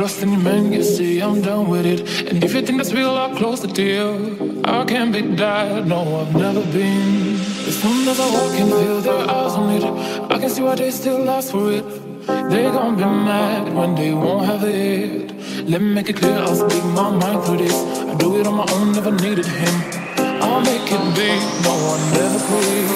trust any man, you see, I'm done with it. And if you think that's real, I'll close the deal. I can't be that, no, I've never been. As soon as I walk in, feel their eyes on it. I can see why they still ask for it. They gon' be mad when they won't have it. Let me make it clear, I'll speak my mind through this. I do it on my own, never needed him. I'll make it big, no, I never quit.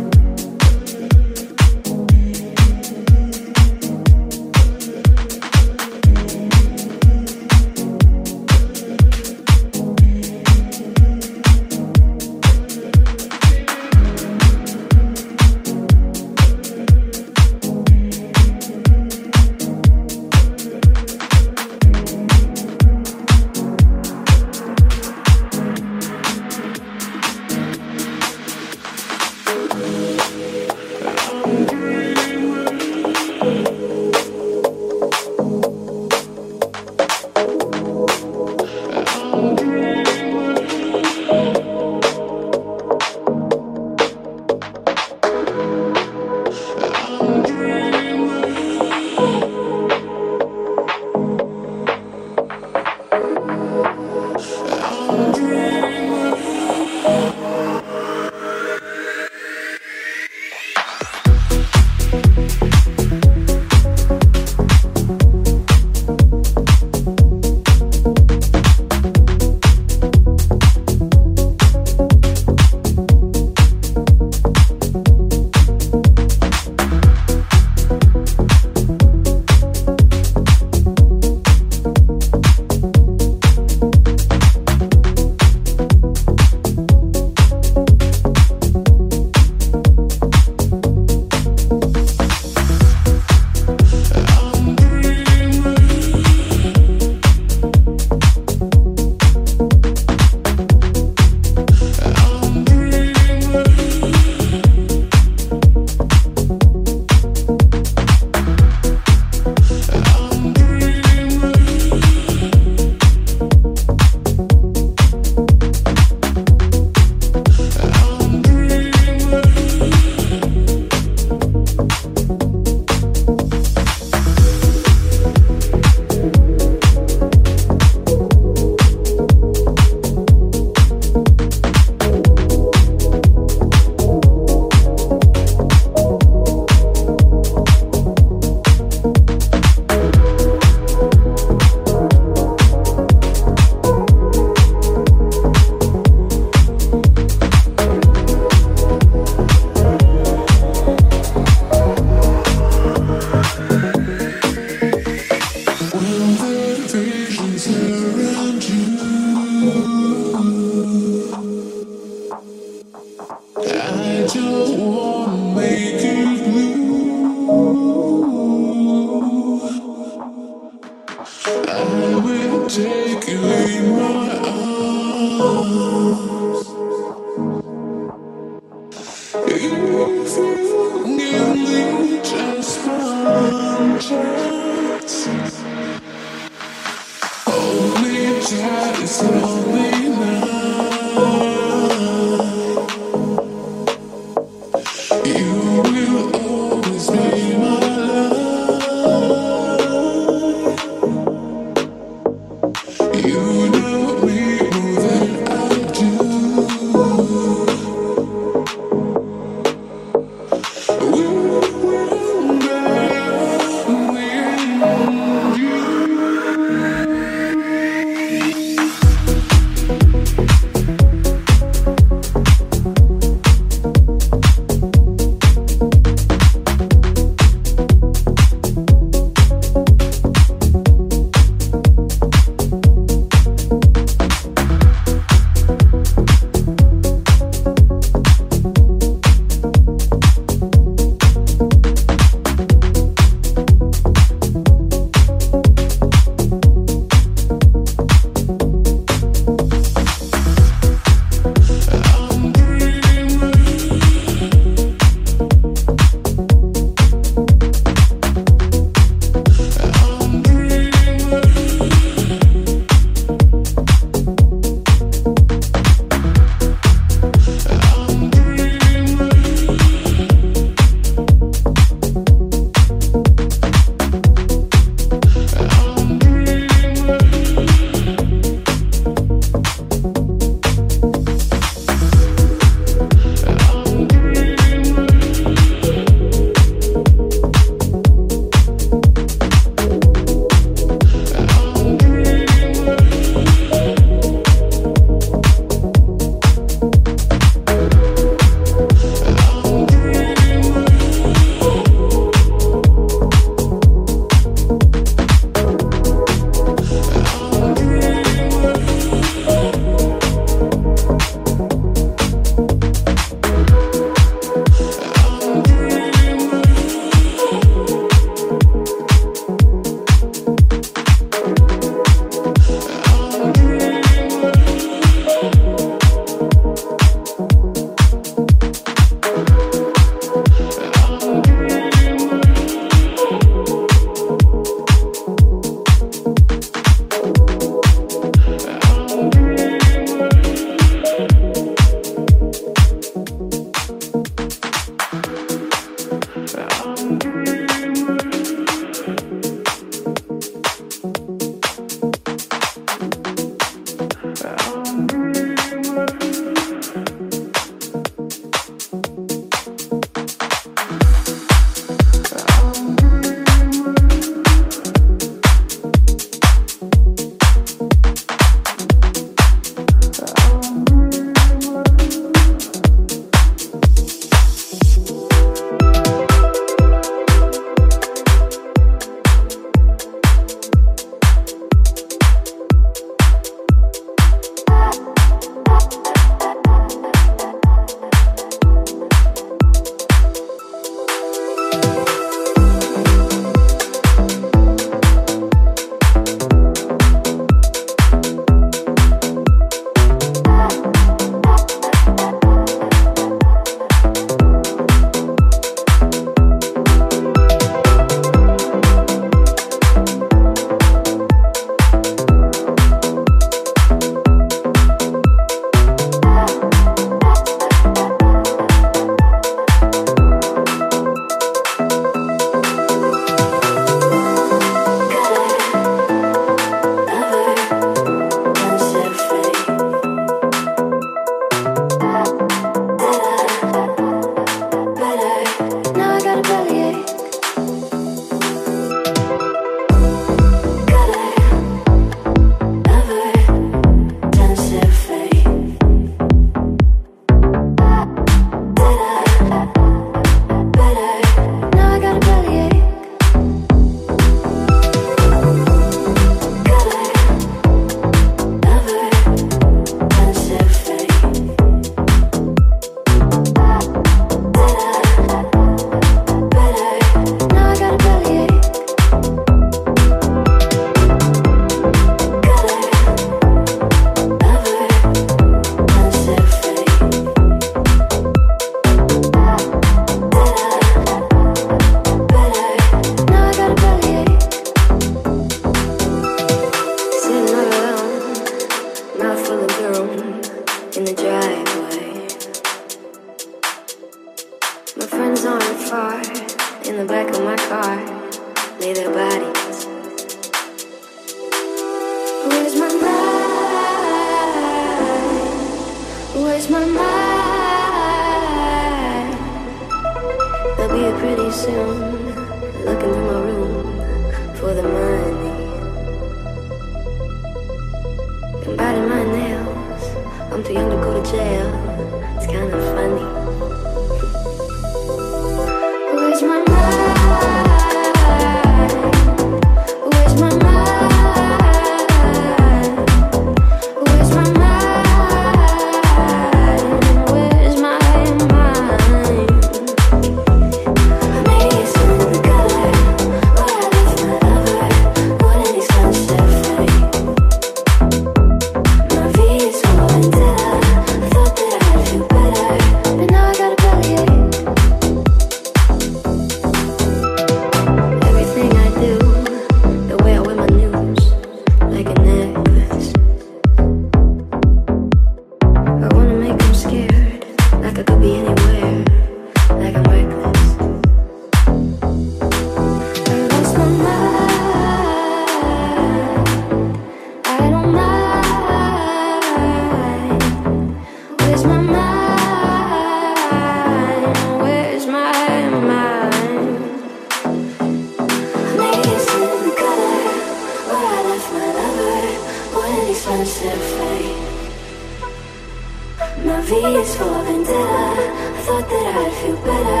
V full of vendetta I thought that I'd feel better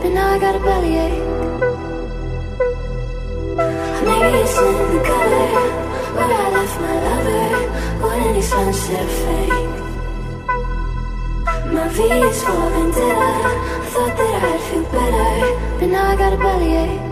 But now I got a bellyache Maybe it's in the color Where I left my lover What an expensive fake My V is of vendetta I thought that I'd feel better. But now I got a bellyache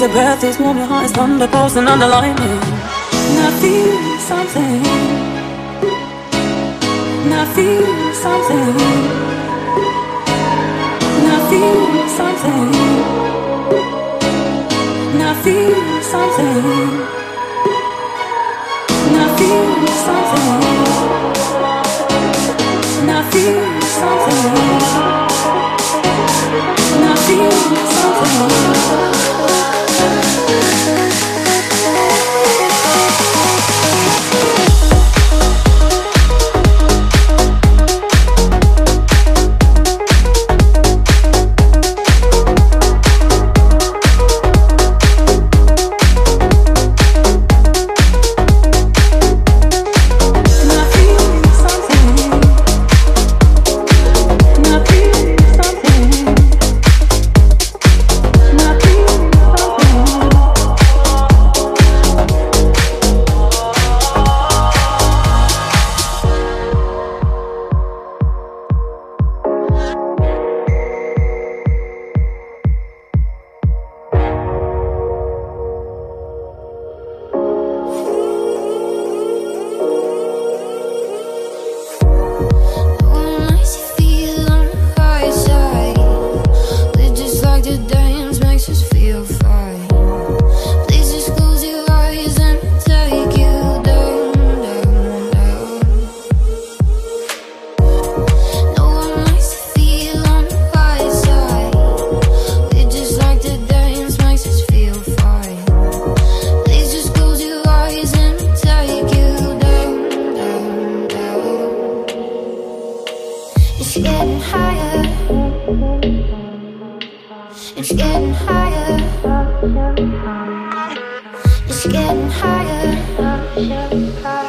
Is a breath is warm, your heart is thunder, pulsing underlying And I feel something. And I feel something. And I feel something. And I feel something. And I feel something. And I feel something. It's getting higher. It's getting higher. It's getting higher.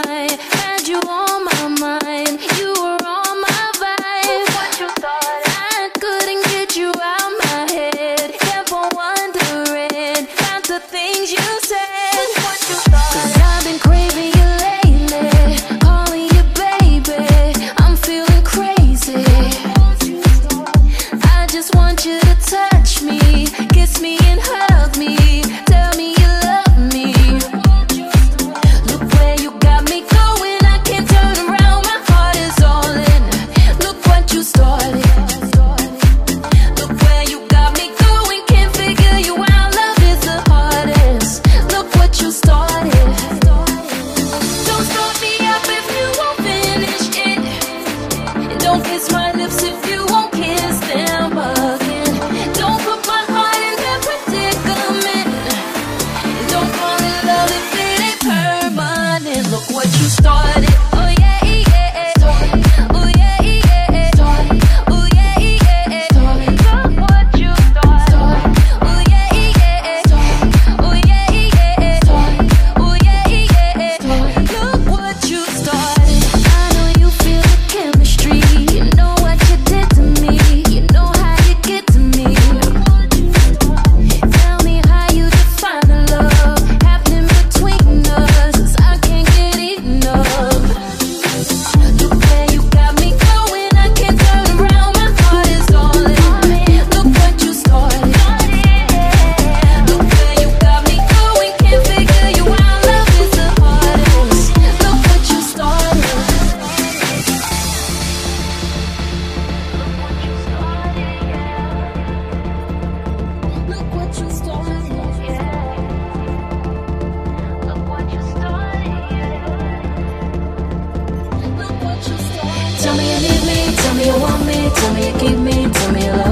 night. Tell me you need me, tell me you want me, tell me you keep me, tell me you love me.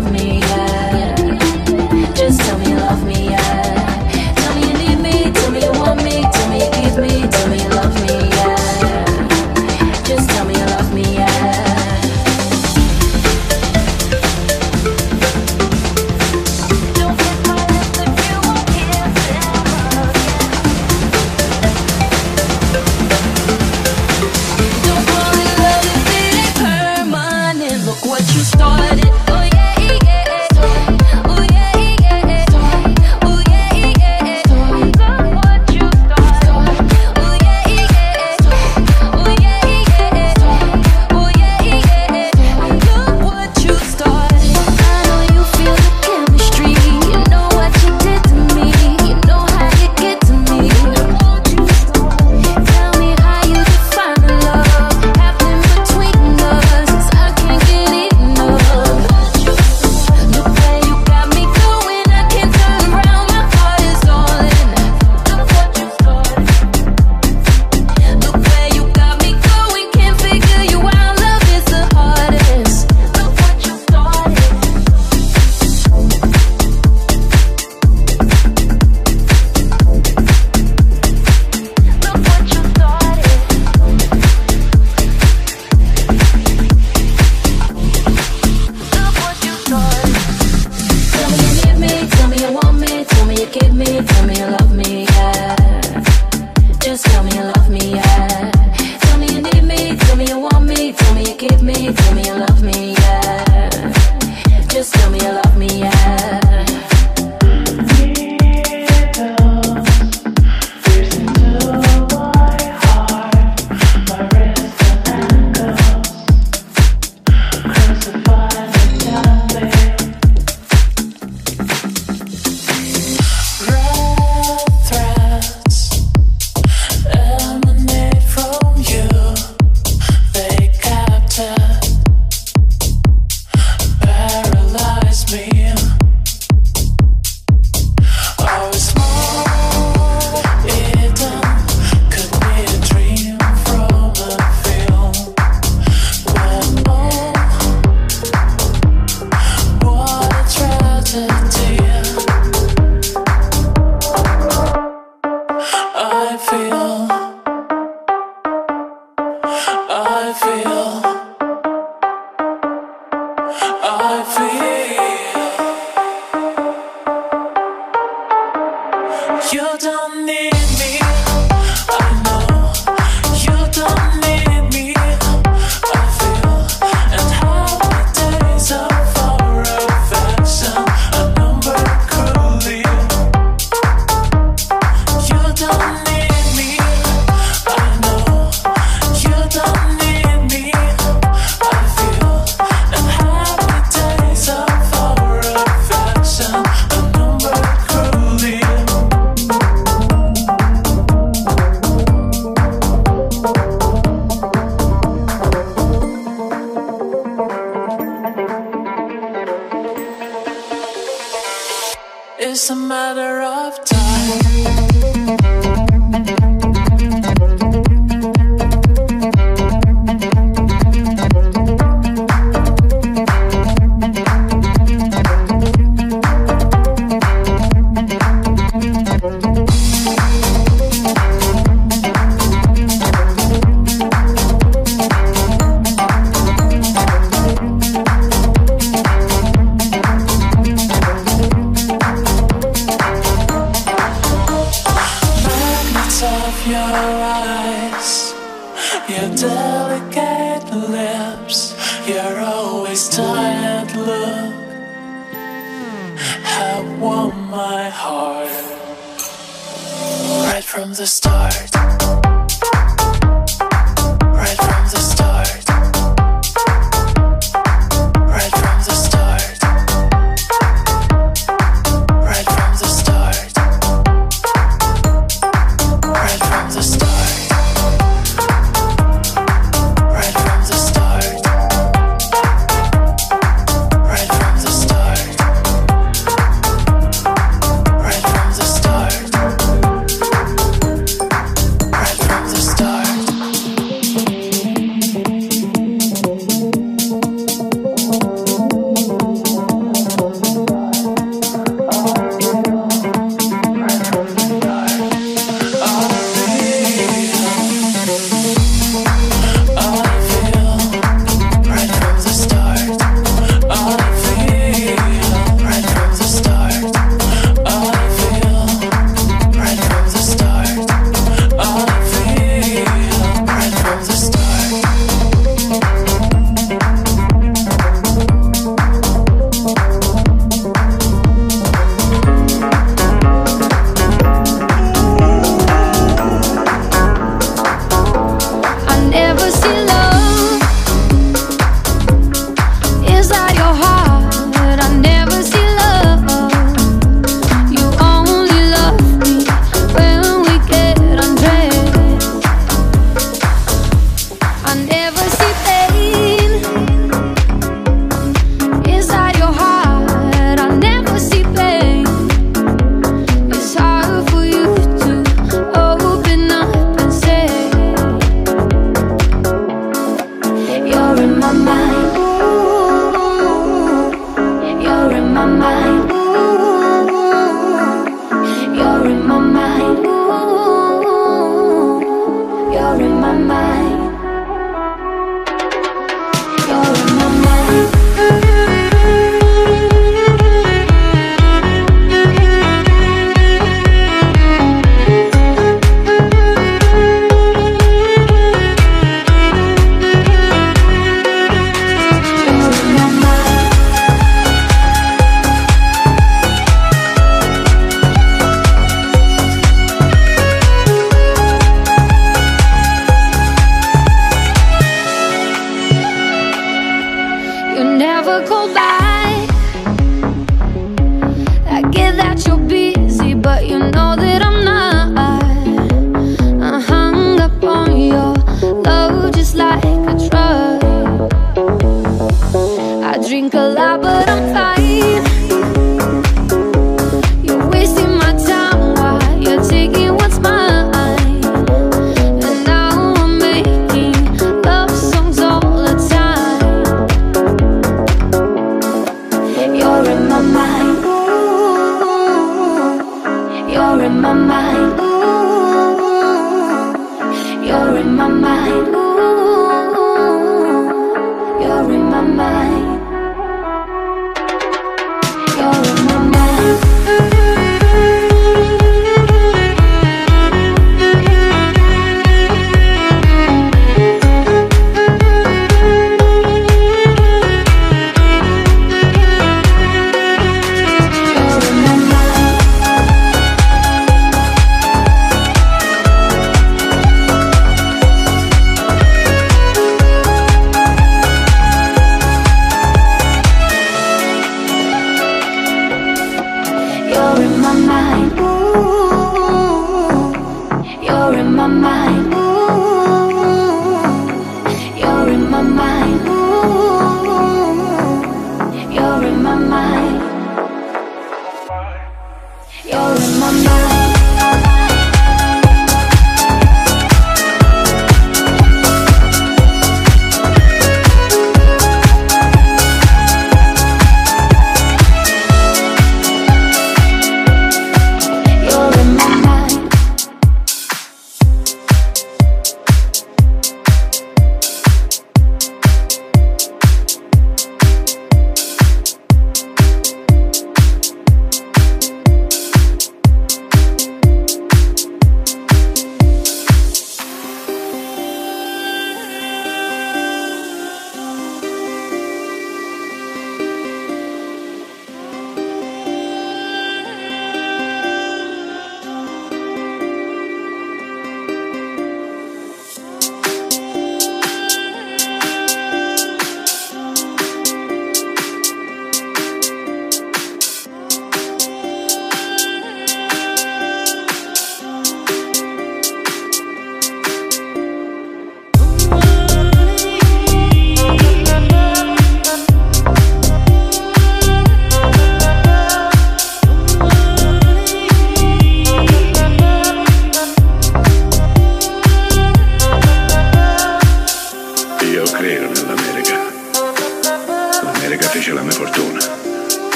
all of my